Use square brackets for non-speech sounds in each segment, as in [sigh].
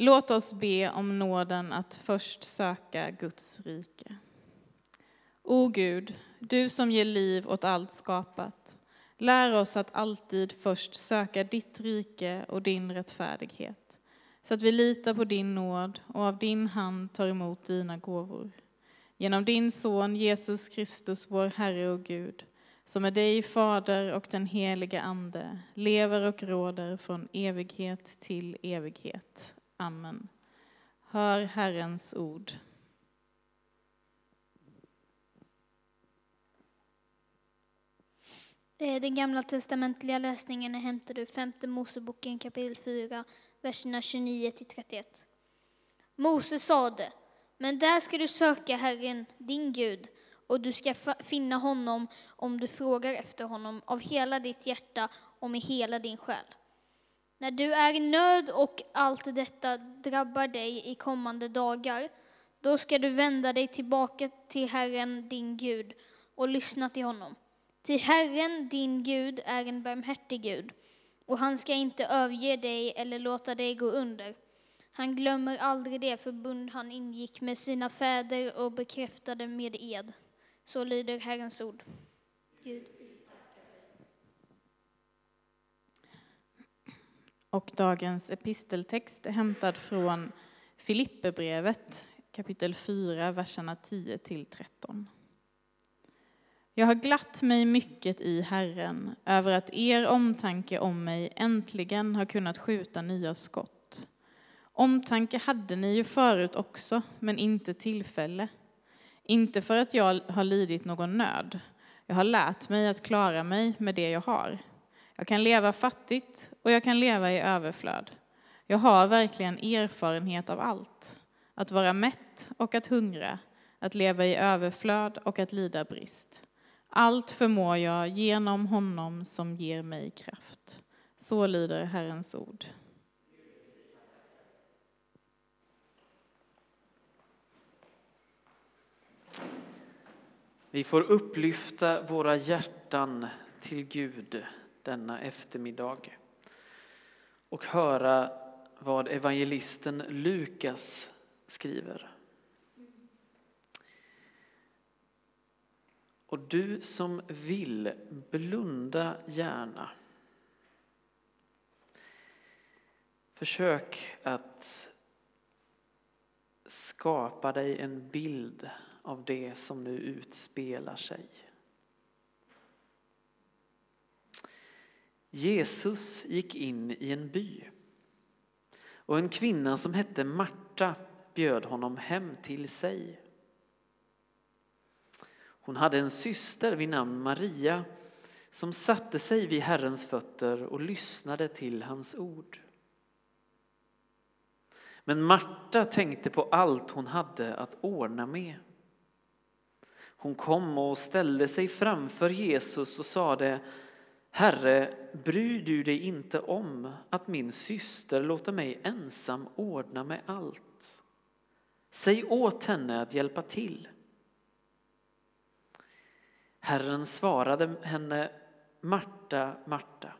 Låt oss be om nåden att först söka Guds rike. O Gud, du som ger liv åt allt skapat, lär oss att alltid först söka ditt rike och din rättfärdighet, så att vi litar på din nåd och av din hand tar emot dina gåvor. Genom din son Jesus Kristus, vår Herre och Gud, som är dig Fader och den helige Ande, lever och råder från evighet till evighet. Amen. Hör Herrens ord. Eh, den gamla testamentliga läsningen är hämtad ur femte Moseboken kapitel 4, verserna 29 till 31. Mose sade, men där ska du söka Herren, din Gud, och du ska finna honom om du frågar efter honom av hela ditt hjärta och med hela din själ. När du är i nöd och allt detta drabbar dig i kommande dagar, då ska du vända dig tillbaka till Herren, din Gud, och lyssna till honom. Ty Herren, din Gud, är en barmhärtig Gud, och han ska inte överge dig eller låta dig gå under. Han glömmer aldrig det förbund han ingick med sina fäder och bekräftade med ed. Så lyder Herrens ord. Gud. Och dagens episteltext är hämtad från Filipperbrevet kapitel 4, verserna 10 till 13. Jag har glatt mig mycket i Herren över att er omtanke om mig äntligen har kunnat skjuta nya skott. Omtanke hade ni ju förut också, men inte tillfälle. Inte för att jag har lidit någon nöd. Jag har lärt mig att klara mig med det jag har. Jag kan leva fattigt och jag kan leva i överflöd. Jag har verkligen erfarenhet av allt. Att vara mätt och att hungra, att leva i överflöd och att lida brist. Allt förmår jag genom honom som ger mig kraft. Så lyder Herrens ord. Vi får upplyfta våra hjärtan till Gud denna eftermiddag och höra vad evangelisten Lukas skriver. Och du som vill, blunda gärna. Försök att skapa dig en bild av det som nu utspelar sig. Jesus gick in i en by och en kvinna som hette Marta bjöd honom hem till sig. Hon hade en syster vid namn Maria som satte sig vid Herrens fötter och lyssnade till hans ord. Men Marta tänkte på allt hon hade att ordna med. Hon kom och ställde sig framför Jesus och sade Herre, bryr du dig inte om att min syster låter mig ensam ordna med allt? Säg åt henne att hjälpa till. Herren svarade henne, Marta, Marta.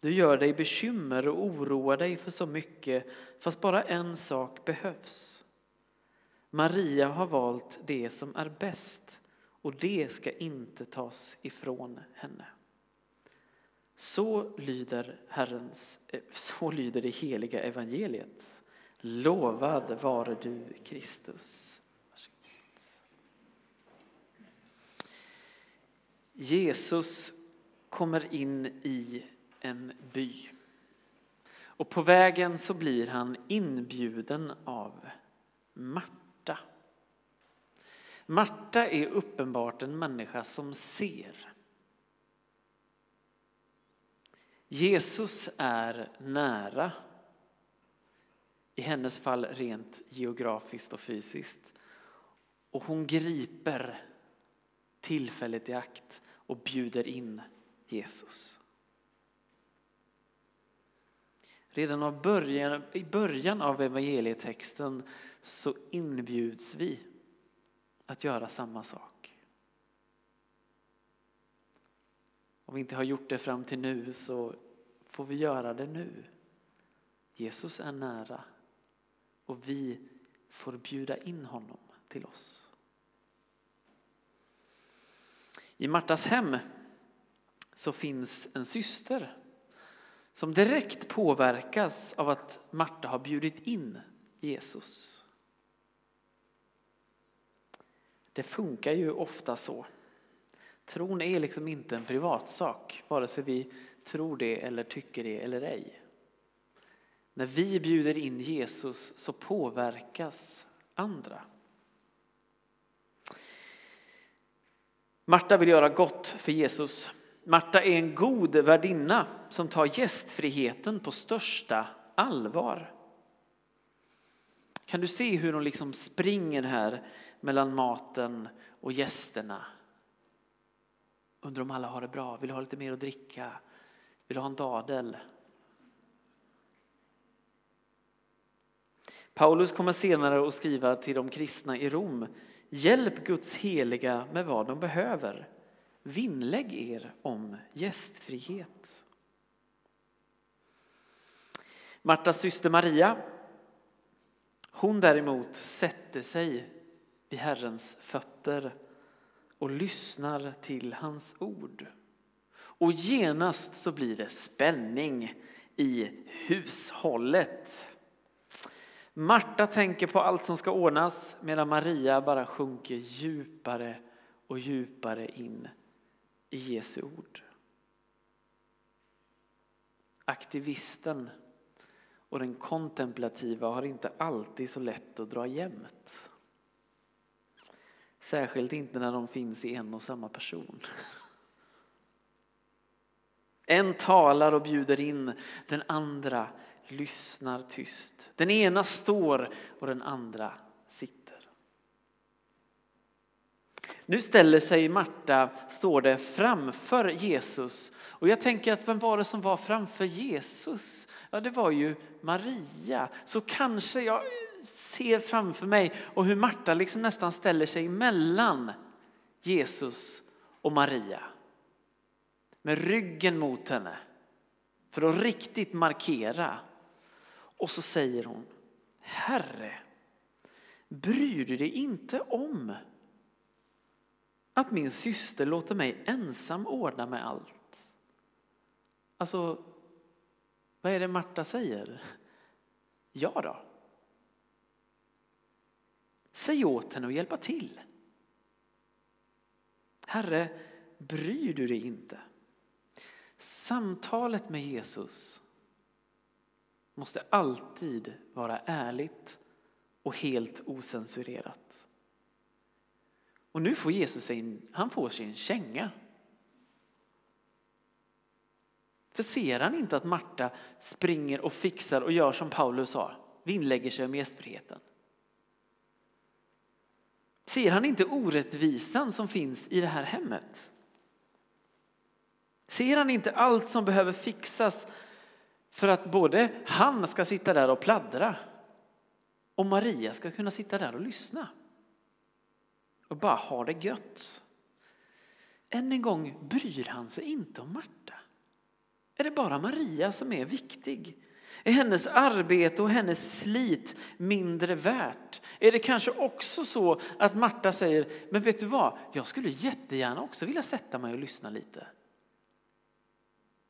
Du gör dig bekymmer och oroar dig för så mycket, fast bara en sak behövs. Maria har valt det som är bäst och det ska inte tas ifrån henne. Så lyder, Herrens, eh, så lyder det heliga evangeliet. Lovad vare du, Kristus. Jesus kommer in i en by. Och på vägen så blir han inbjuden av Marta. Marta är uppenbart en människa som ser. Jesus är nära. I hennes fall rent geografiskt och fysiskt. Och hon griper tillfället i akt och bjuder in Jesus. Redan av början, i början av evangelietexten så inbjuds vi att göra samma sak. Om vi inte har gjort det fram till nu så får vi göra det nu. Jesus är nära och vi får bjuda in honom till oss. I Martas hem så finns en syster som direkt påverkas av att Marta har bjudit in Jesus. Det funkar ju ofta så. Tron är liksom inte en privatsak, vare sig vi tror det eller tycker det eller ej. När vi bjuder in Jesus så påverkas andra. Marta vill göra gott för Jesus. Marta är en god värdinna som tar gästfriheten på största allvar. Kan du se hur de liksom springer här mellan maten och gästerna? Undrar om alla har det bra? Vill du ha lite mer att dricka? Vill du ha en dadel? Paulus kommer senare att skriva till de kristna i Rom. Hjälp Guds heliga med vad de behöver. Vinnlägg er om gästfrihet. Martas syster Maria, hon däremot sätter sig vid Herrens fötter och lyssnar till hans ord. Och genast så blir det spänning i hushållet. Marta tänker på allt som ska ordnas medan Maria bara sjunker djupare och djupare in i Jesu ord. Aktivisten och den kontemplativa har inte alltid så lätt att dra jämnt. Särskilt inte när de finns i en och samma person. En talar och bjuder in, den andra lyssnar tyst. Den ena står och den andra sitter. Nu ställer sig Marta, står det, framför Jesus. Och jag tänker att vem var det som var framför Jesus? Ja, det var ju Maria. Så kanske jag ser framför mig och hur Marta liksom nästan ställer sig mellan Jesus och Maria. Med ryggen mot henne för att riktigt markera. Och så säger hon, Herre, bryr du dig inte om att min syster låter mig ensam ordna med allt? Alltså, vad är det Marta säger? Ja då. Säg åt henne att hjälpa till. Herre, bryr du dig inte? Samtalet med Jesus måste alltid vara ärligt och helt osensurerat. Och nu får Jesus sin, han får sin känga. För ser han inte att Marta springer och fixar och gör som Paulus sa, vinnlägger sig om gästfriheten? Ser han inte orättvisan som finns i det här hemmet? Ser han inte allt som behöver fixas för att både han ska sitta där och pladdra och Maria ska kunna sitta där och lyssna? Och bara ha det gött. Än en gång bryr han sig inte om Marta. Är det bara Maria som är viktig? Är hennes arbete och hennes slit mindre värt? Är det kanske också så att Marta säger, men vet du vad, jag skulle jättegärna också vilja sätta mig och lyssna lite.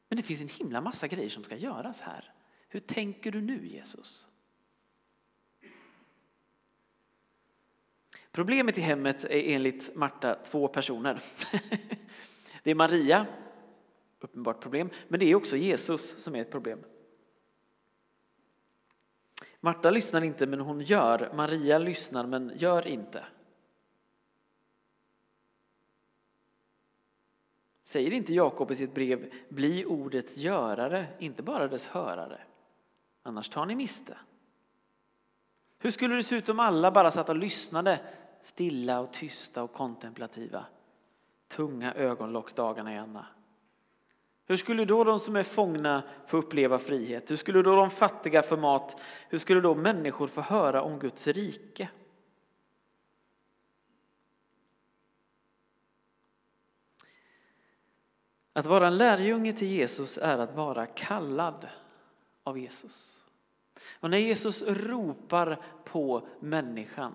Men det finns en himla massa grejer som ska göras här. Hur tänker du nu Jesus? Problemet i hemmet är enligt Marta två personer. [laughs] Det är Maria, uppenbart problem, men det är också Jesus som är ett problem. Marta lyssnar inte men hon gör, Maria lyssnar men gör inte. Säger inte Jakob i sitt brev, bli ordets görare, inte bara dess hörare. Annars tar ni miste. Hur skulle det se ut om alla bara satt och lyssnade, stilla och tysta och kontemplativa? Tunga ögonlock dagarna i ända. Hur skulle då de som är fångna få uppleva frihet? Hur skulle då de fattiga få mat? Hur skulle då människor få höra om Guds rike? Att vara en lärjunge till Jesus är att vara kallad av Jesus. Och när Jesus ropar på människan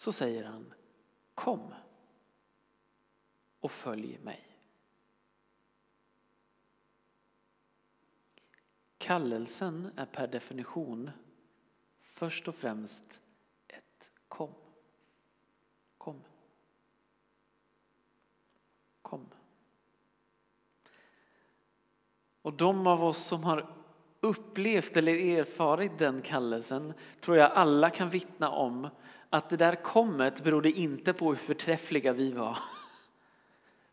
så säger han kom och följ mig. Kallelsen är per definition först och främst ett kom. Kom. Kom. Och de av oss som har upplevt eller erfarit den kallelsen tror jag alla kan vittna om att det där kommet berodde inte på hur förträffliga vi var.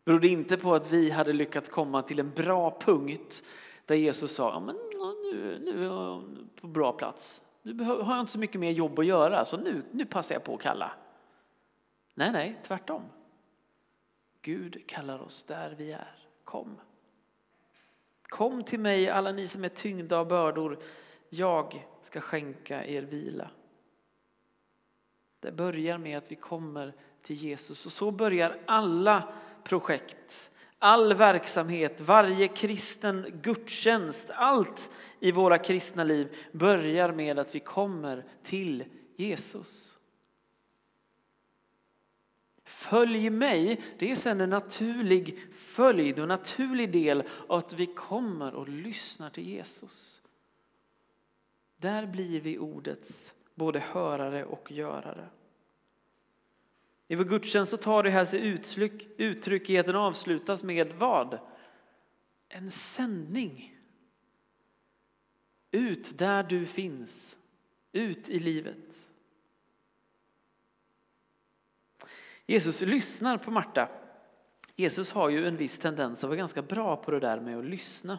Berodde inte på att vi hade lyckats komma till en bra punkt där Jesus sa, ja, men nu, nu är jag på bra plats. Nu har jag inte så mycket mer jobb att göra så nu, nu passar jag på att kalla. Nej, nej, tvärtom. Gud kallar oss där vi är. Kom. Kom till mig alla ni som är tyngda av bördor. Jag ska skänka er vila. Det börjar med att vi kommer till Jesus och så börjar alla projekt, all verksamhet, varje kristen gudstjänst, allt i våra kristna liv börjar med att vi kommer till Jesus. Följ mig, det är sen en naturlig följd och en naturlig del av att vi kommer och lyssnar till Jesus. Där blir vi ordets både hörare och görare. I vår gudstjänst så tar det här sig uttryck, uttryck i att den avslutas med vad? En sändning. Ut där du finns, ut i livet. Jesus lyssnar på Marta. Jesus har ju en viss tendens att vara ganska bra på det där med att lyssna.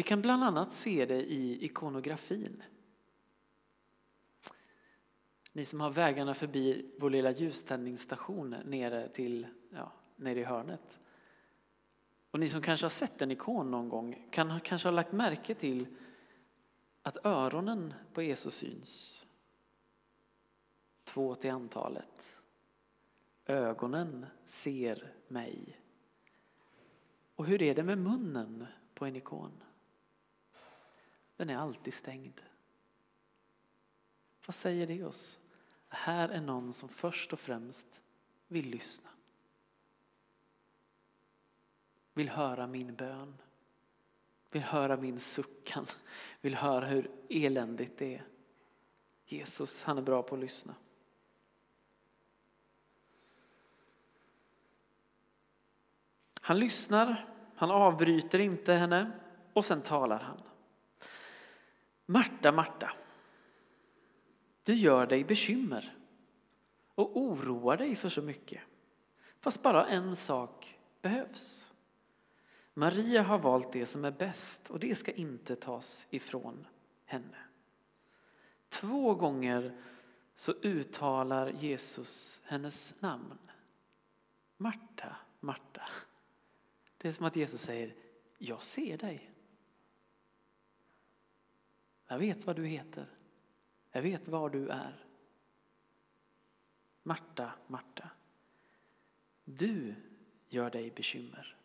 Vi kan bland annat se det i ikonografin. Ni som har vägarna förbi vår lilla ljuständningsstation nere, till, ja, nere i hörnet. Och ni som kanske har sett en ikon någon gång kan kanske ha lagt märke till att öronen på Jesus syns. Två till antalet. Ögonen ser mig. Och hur är det med munnen på en ikon? Den är alltid stängd. Vad säger det oss? Här är någon som först och främst vill lyssna. Vill höra min bön. Vill höra min suckan. Vill höra hur eländigt det är. Jesus, han är bra på att lyssna. Han lyssnar, han avbryter inte henne och sen talar han. Marta, Marta. Du gör dig bekymmer och oroar dig för så mycket. Fast bara en sak behövs. Maria har valt det som är bäst och det ska inte tas ifrån henne. Två gånger så uttalar Jesus hennes namn. Marta, Marta. Det är som att Jesus säger, jag ser dig. Jag vet vad du heter. Jag vet var du är. Marta, Marta. Du gör dig bekymmer.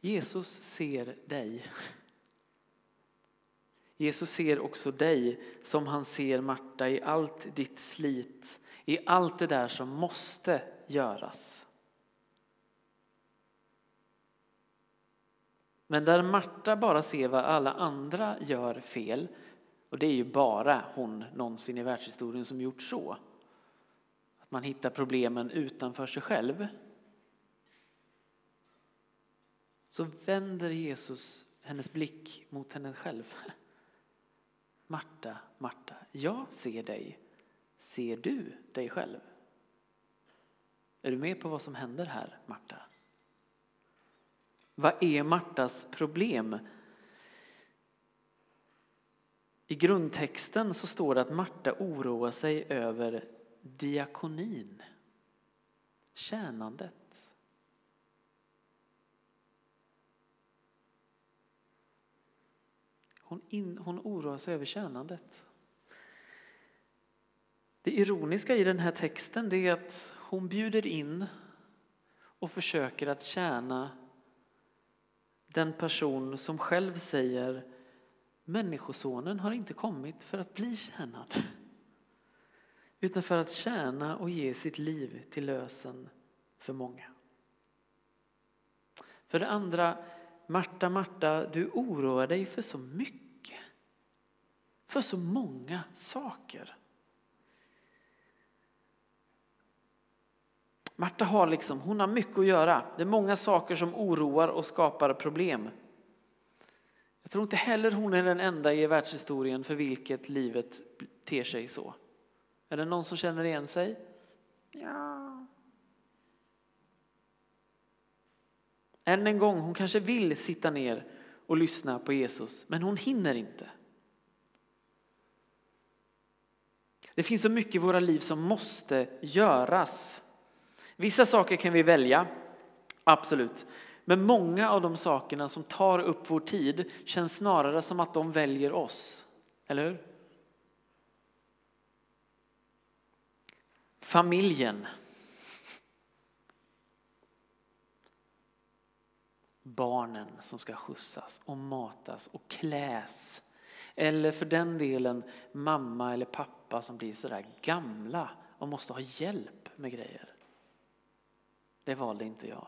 Jesus ser dig. Jesus ser också dig som han ser Marta i allt ditt slit, i allt det där som måste göras. Men där Marta bara ser vad alla andra gör fel, och det är ju bara hon någonsin i världshistorien som gjort så, att man hittar problemen utanför sig själv, så vänder Jesus hennes blick mot henne själv. [laughs] Marta, Marta, jag ser dig. Ser du dig själv? Är du med på vad som händer här, Marta? Vad är Martas problem? I grundtexten så står det att Marta oroar sig över diakonin, tjänandet. Hon, in, hon oroar sig över tjänandet. Det ironiska i den här texten är att hon bjuder in och försöker att tjäna den person som själv säger Människosonen har inte kommit för att bli tjänad [laughs] utan för att tjäna och ge sitt liv till lösen för många. För det andra, Marta, Marta, du oroar dig för så mycket. För så många saker. Marta har liksom, hon har mycket att göra. Det är många saker som oroar och skapar problem. Jag tror inte heller hon är den enda i världshistorien för vilket livet ter sig så. Är det någon som känner igen sig? Ja. Än en gång, hon kanske vill sitta ner och lyssna på Jesus, men hon hinner inte. Det finns så mycket i våra liv som måste göras. Vissa saker kan vi välja, absolut. Men många av de sakerna som tar upp vår tid känns snarare som att de väljer oss. Eller hur? Familjen. Barnen som ska skjutsas och matas och kläs. Eller för den delen mamma eller pappa som blir sådär gamla och måste ha hjälp med grejer. Det valde inte jag.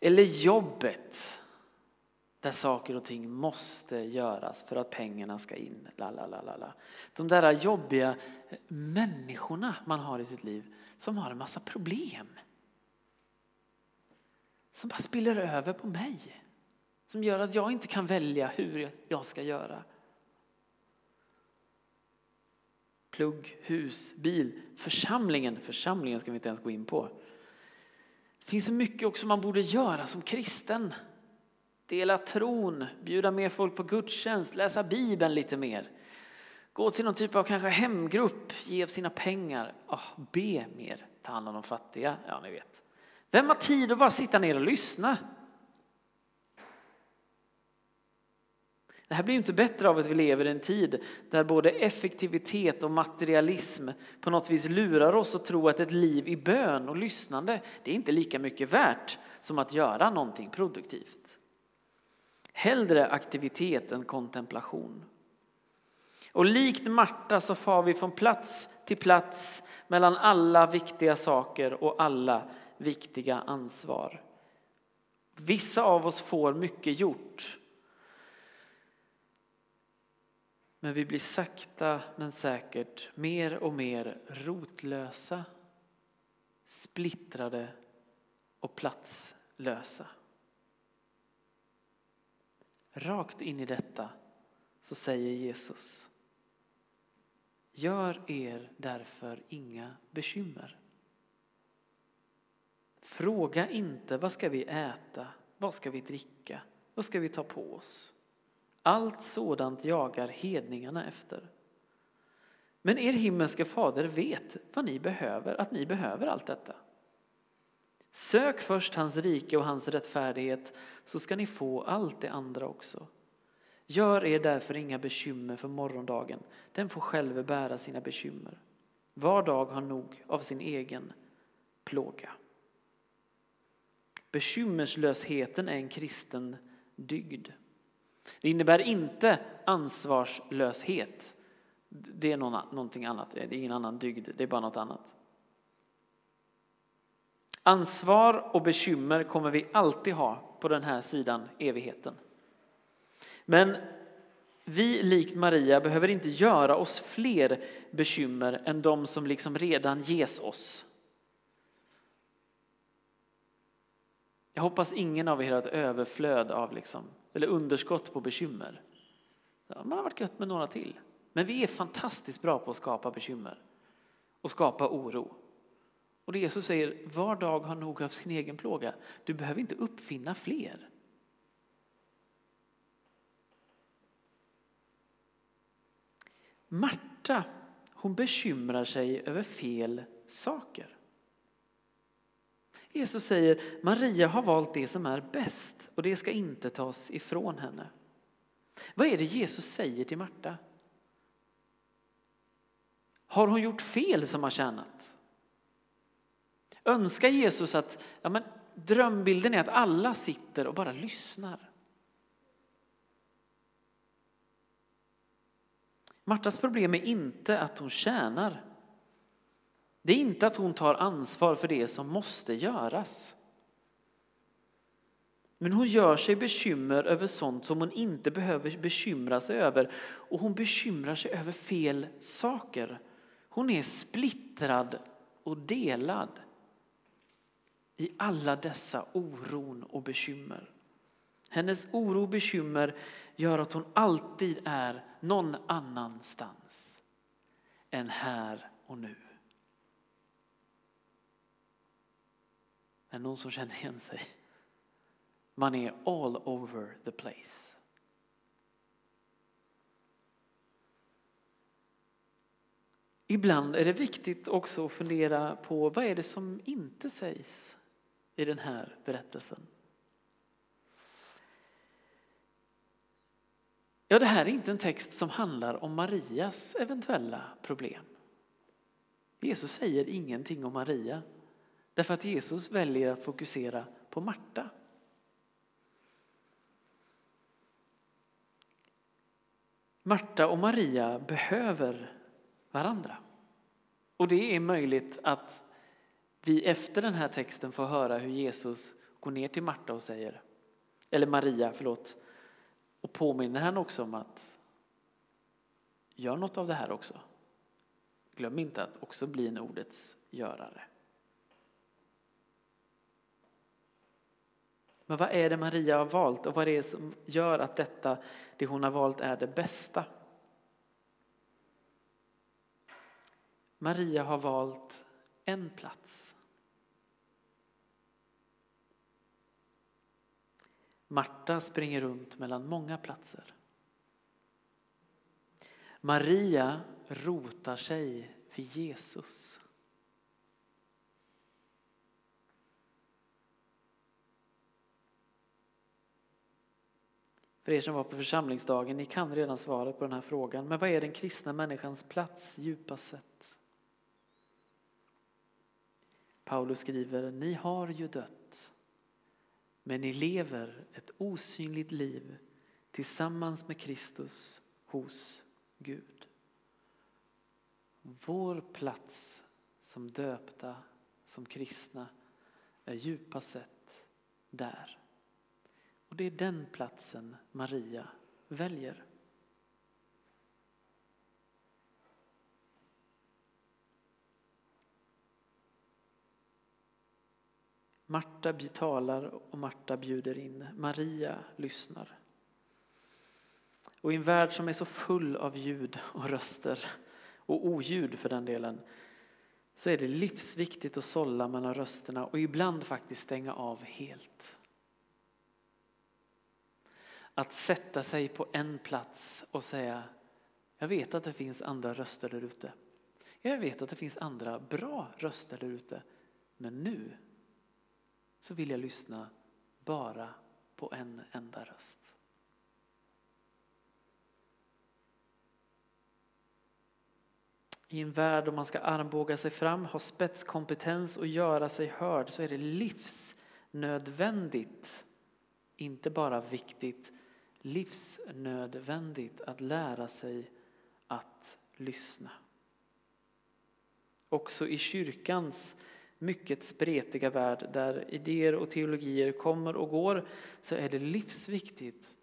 Eller jobbet där saker och ting måste göras för att pengarna ska in. Lalalala. De där jobbiga människorna man har i sitt liv som har en massa problem. Som bara spiller över på mig. Som gör att jag inte kan välja hur jag ska göra. Plugg, hus, bil, församlingen. Församlingen ska vi inte ens gå in på. Det finns så mycket också man borde göra som kristen. Dela tron, bjuda med folk på gudstjänst, läsa Bibeln lite mer. Gå till någon typ av kanske hemgrupp, ge av sina pengar, oh, be mer, ta hand om de fattiga. Ja, ni vet. Vem har tid att bara sitta ner och lyssna? Det här blir inte bättre av att vi lever i en tid där både effektivitet och materialism på något vis lurar oss att tro att ett liv i bön och lyssnande det är inte lika mycket värt som att göra någonting produktivt. Hellre aktivitet än kontemplation. Och likt Marta så far vi från plats till plats mellan alla viktiga saker och alla viktiga ansvar. Vissa av oss får mycket gjort. Men vi blir sakta men säkert mer och mer rotlösa, splittrade och platslösa. Rakt in i detta så säger Jesus Gör er därför inga bekymmer. Fråga inte vad ska vi äta, vad ska vi dricka, vad ska vi ta på oss? Allt sådant jagar hedningarna efter. Men er himmelske fader vet vad ni behöver, att ni behöver allt detta. Sök först hans rike och hans rättfärdighet så ska ni få allt det andra också. Gör er därför inga bekymmer för morgondagen, den får själv bära sina bekymmer. Var dag har nog av sin egen plåga. Bekymmerslösheten är en kristen dygd. Det innebär inte ansvarslöshet. Det är någonting annat, det är ingen annan dygd, det är bara något annat. Ansvar och bekymmer kommer vi alltid ha på den här sidan evigheten. Men vi, likt Maria, behöver inte göra oss fler bekymmer än de som liksom redan ges oss. Jag hoppas ingen av er har ett överflöd av liksom, eller underskott på bekymmer. Man har varit gött med några till. Men vi är fantastiskt bra på att skapa bekymmer och skapa oro. Och Jesus säger, var dag har nog av sin egen plåga. Du behöver inte uppfinna fler. Marta, hon bekymrar sig över fel saker. Jesus säger Maria har valt det som är bäst och det ska inte tas ifrån henne. Vad är det Jesus säger till Marta? Har hon gjort fel som har tjänat? Önskar Jesus att ja, men, drömbilden är att alla sitter och bara lyssnar? Martas problem är inte att hon tjänar. Det är inte att hon tar ansvar för det som måste göras. Men hon gör sig bekymmer över sånt som hon inte behöver bekymra sig över. Och hon bekymrar sig över fel saker. Hon är splittrad och delad i alla dessa oron och bekymmer. Hennes oro och bekymmer gör att hon alltid är någon annanstans än här och nu. Är det någon som känner igen sig? Man är all over the place. Ibland är det viktigt också att fundera på vad är det som inte sägs i den här berättelsen. Ja, det här är inte en text som handlar om Marias eventuella problem. Jesus säger ingenting om Maria därför att Jesus väljer att fokusera på Marta. Marta och Maria behöver varandra. Och det är möjligt att vi efter den här texten får höra hur Jesus går ner till Marta och säger, eller Maria, förlåt, och påminner henne också om att gör något av det här också. Glöm inte att också bli en ordets görare. Men vad är det Maria har valt och vad är det som gör att detta, det hon har valt, är det bästa? Maria har valt en plats. Marta springer runt mellan många platser. Maria rotar sig vid Jesus. För er som var på församlingsdagen, ni kan redan svaret på den här frågan. Men vad är den kristna människans plats djupast sett? Paulus skriver, ni har ju dött, men ni lever ett osynligt liv tillsammans med Kristus hos Gud. Vår plats som döpta, som kristna, är djupast sett där. Och det är den platsen Maria väljer. Marta talar och Marta bjuder in. Maria lyssnar. Och i en värld som är så full av ljud och röster och oljud för den delen så är det livsviktigt att sålla mellan rösterna och ibland faktiskt stänga av helt. Att sätta sig på en plats och säga jag vet att det finns andra röster där ute. Jag vet att det finns andra bra röster där ute. Men nu så vill jag lyssna bara på en enda röst. I en värld där man ska armbåga sig fram, ha spetskompetens och göra sig hörd så är det livsnödvändigt, inte bara viktigt, livsnödvändigt att lära sig att lyssna. Också i kyrkans mycket spretiga värld där idéer och teologier kommer och går så är det livsviktigt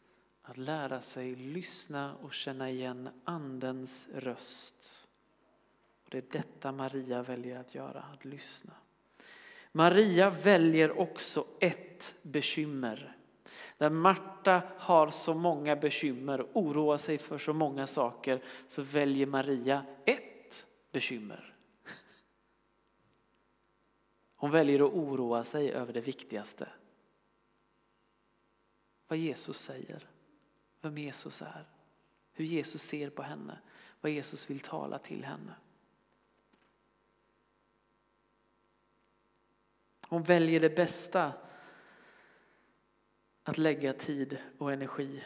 att lära sig lyssna och känna igen Andens röst. Och det är detta Maria väljer att göra, att lyssna. Maria väljer också ett bekymmer. Där Marta har så många bekymmer, och oroar sig för så många saker, så väljer Maria ett bekymmer. Hon väljer att oroa sig över det viktigaste. Vad Jesus säger, vem Jesus är, hur Jesus ser på henne, vad Jesus vill tala till henne. Hon väljer det bästa att lägga tid och energi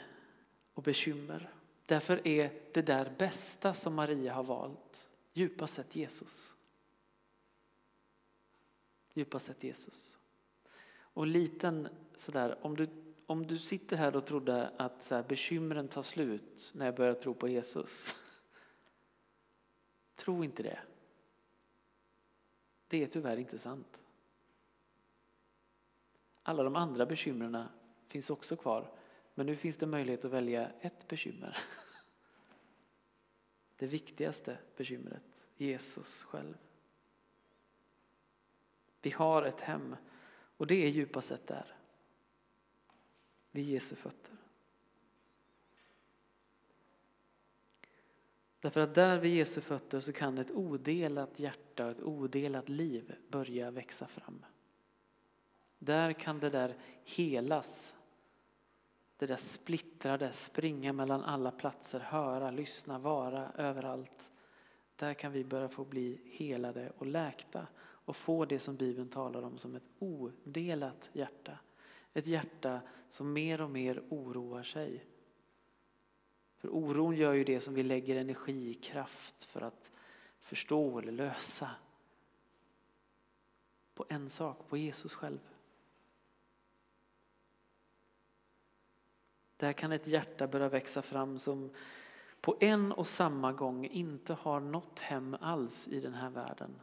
och bekymmer. Därför är det där bästa som Maria har valt djupast sett Jesus. djupast sett Jesus. Och liten sådär, om du, om du sitter här och trodde att så här, bekymren tar slut när jag börjar tro på Jesus. [laughs] Tro inte det. Det är tyvärr inte sant. Alla de andra bekymren finns också kvar. Men nu finns det möjlighet att välja ett bekymmer. [laughs] Det viktigaste bekymret, Jesus själv. Vi har ett hem och det är djupast sett där. Vid Jesu fötter. Därför att där vid Jesu fötter så kan ett odelat hjärta och ett odelat liv börja växa fram. Där kan det där helas. Det där splittrade, springa mellan alla platser, höra, lyssna, vara överallt. Där kan vi börja få bli helade och läkta och få det som Bibeln talar om som ett odelat hjärta. Ett hjärta som mer och mer oroar sig. För oron gör ju det som vi lägger energi, kraft för att förstå eller lösa. På en sak, på Jesus själv. Där kan ett hjärta börja växa fram som på en och samma gång inte har något hem alls i den här världen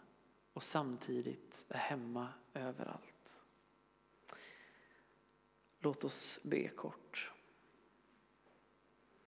och samtidigt är hemma överallt. Låt oss be kort.